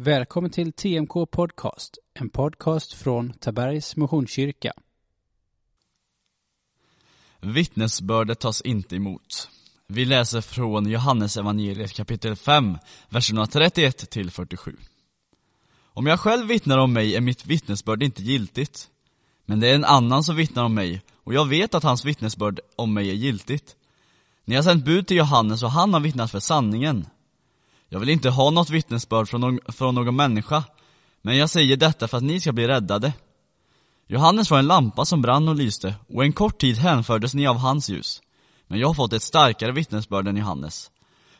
Välkommen till TMK Podcast, en podcast från Tabergs Missionskyrka. Vittnesbördet tas inte emot. Vi läser från Johannes evangeliet kapitel 5, verserna 31 till 47. Om jag själv vittnar om mig är mitt vittnesbörd inte giltigt. Men det är en annan som vittnar om mig, och jag vet att hans vittnesbörd om mig är giltigt. Ni har sänt bud till Johannes och han har vittnat för sanningen. Jag vill inte ha något vittnesbörd från, någon, från någon människa, men jag säger detta för att ni ska bli räddade. Johannes var en lampa som brann och lyste, och en kort tid hänfördes ni av hans ljus. Men jag har fått ett starkare vittnesbörd än Johannes.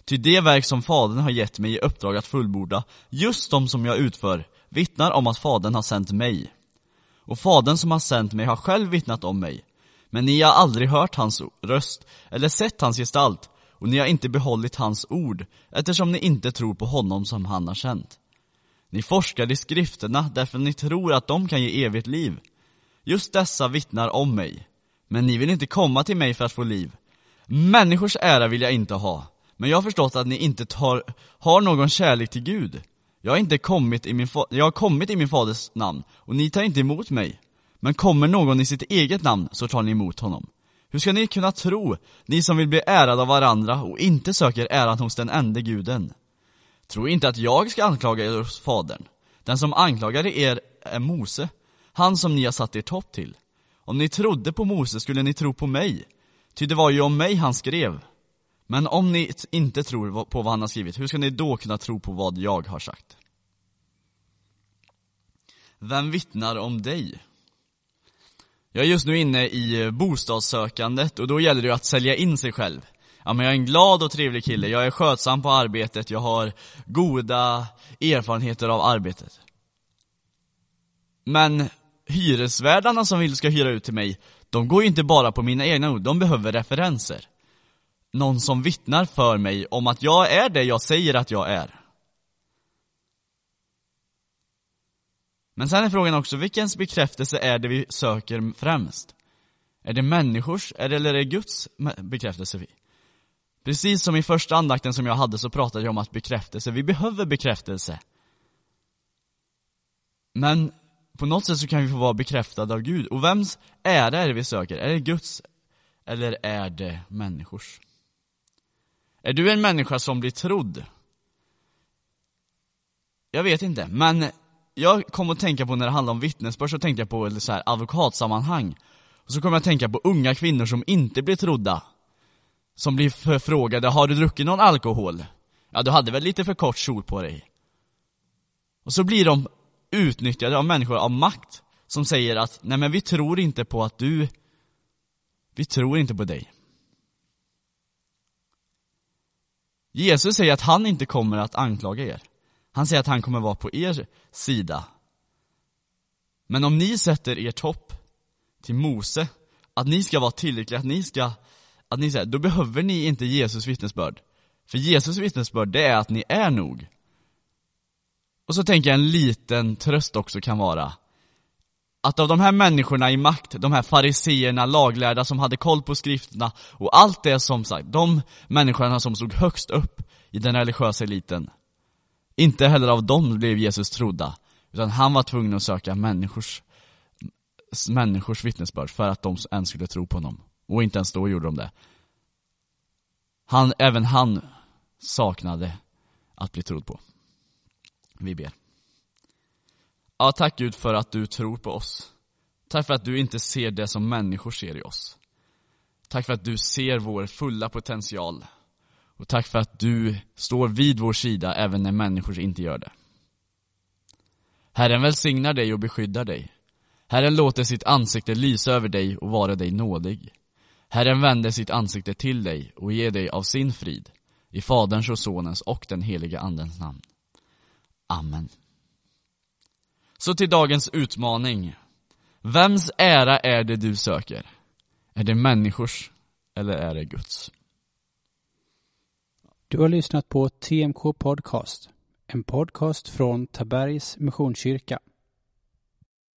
Ty det verk som Fadern har gett mig i uppdrag att fullborda, just de som jag utför, vittnar om att Fadern har sänt mig. Och Fadern som har sänt mig har själv vittnat om mig. Men ni har aldrig hört hans röst, eller sett hans gestalt, och ni har inte behållit hans ord, eftersom ni inte tror på honom som han har känt. Ni forskar i skrifterna därför ni tror att de kan ge evigt liv. Just dessa vittnar om mig. Men ni vill inte komma till mig för att få liv. Människors ära vill jag inte ha, men jag har förstått att ni inte tar, har någon kärlek till Gud. Jag har inte kommit i min, jag har kommit i min faders namn, och ni tar inte emot mig. Men kommer någon i sitt eget namn, så tar ni emot honom. Hur ska ni kunna tro, ni som vill bli ärade av varandra och inte söker äran hos den enda guden? Tro inte att jag ska anklaga er hos Fadern. Den som anklagar er är Mose, han som ni har satt er topp till. Om ni trodde på Mose skulle ni tro på mig, ty det var ju om mig han skrev. Men om ni inte tror på vad han har skrivit, hur ska ni då kunna tro på vad jag har sagt? Vem vittnar om dig? Jag är just nu inne i eh, bostadssökandet och då gäller det ju att sälja in sig själv. Ja men jag är en glad och trevlig kille, jag är skötsam på arbetet, jag har goda erfarenheter av arbetet. Men hyresvärdarna som vill ska hyra ut till mig, de går ju inte bara på mina egna ord, de behöver referenser. Någon som vittnar för mig om att jag är det jag säger att jag är. Men sen är frågan också, vilkens bekräftelse är det vi söker främst? Är det människors, eller är det Guds bekräftelse vi? Precis som i första andakten som jag hade så pratade jag om att bekräftelse, vi behöver bekräftelse. Men på något sätt så kan vi få vara bekräftade av Gud. Och vems ära är det vi söker? Är det Guds? Eller är det människors? Är du en människa som blir trodd? Jag vet inte, men jag kom att tänka på när det handlar om vittnesbörd så tänkte jag på så här advokatsammanhang. Och så kom jag att tänka på unga kvinnor som inte blir trodda. Som blir förfrågade, har du druckit någon alkohol? Ja, du hade väl lite för kort kjol på dig? Och så blir de utnyttjade av människor av makt som säger att, nej men vi tror inte på att du, vi tror inte på dig. Jesus säger att han inte kommer att anklaga er. Han säger att han kommer vara på er sida. Men om ni sätter ert hopp till Mose, att ni ska vara tillräckliga, att ni ska, att ni säger, då behöver ni inte Jesus vittnesbörd. För Jesus vittnesbörd, det är att ni är nog. Och så tänker jag en liten tröst också kan vara, att av de här människorna i makt, de här fariseerna, laglärda som hade koll på skrifterna och allt det som sagt, de människorna som stod högst upp i den religiösa eliten, inte heller av dem blev Jesus trodda, utan han var tvungen att söka människors, människors vittnesbörd för att de ens skulle tro på honom. Och inte ens då gjorde de det. Han, även han saknade att bli trodd på. Vi ber. Ja, tack Gud för att du tror på oss. Tack för att du inte ser det som människor ser i oss. Tack för att du ser vår fulla potential. Och tack för att du står vid vår sida även när människor inte gör det. Herren välsignar dig och beskyddar dig. Herren låter sitt ansikte lysa över dig och vara dig nådig. Herren vänder sitt ansikte till dig och ger dig av sin frid. I Faderns och Sonens och den heliga Andens namn. Amen. Så till dagens utmaning. Vems ära är det du söker? Är det människors eller är det Guds? Du har lyssnat på TMK Podcast, en podcast från Tabergs Missionskyrka.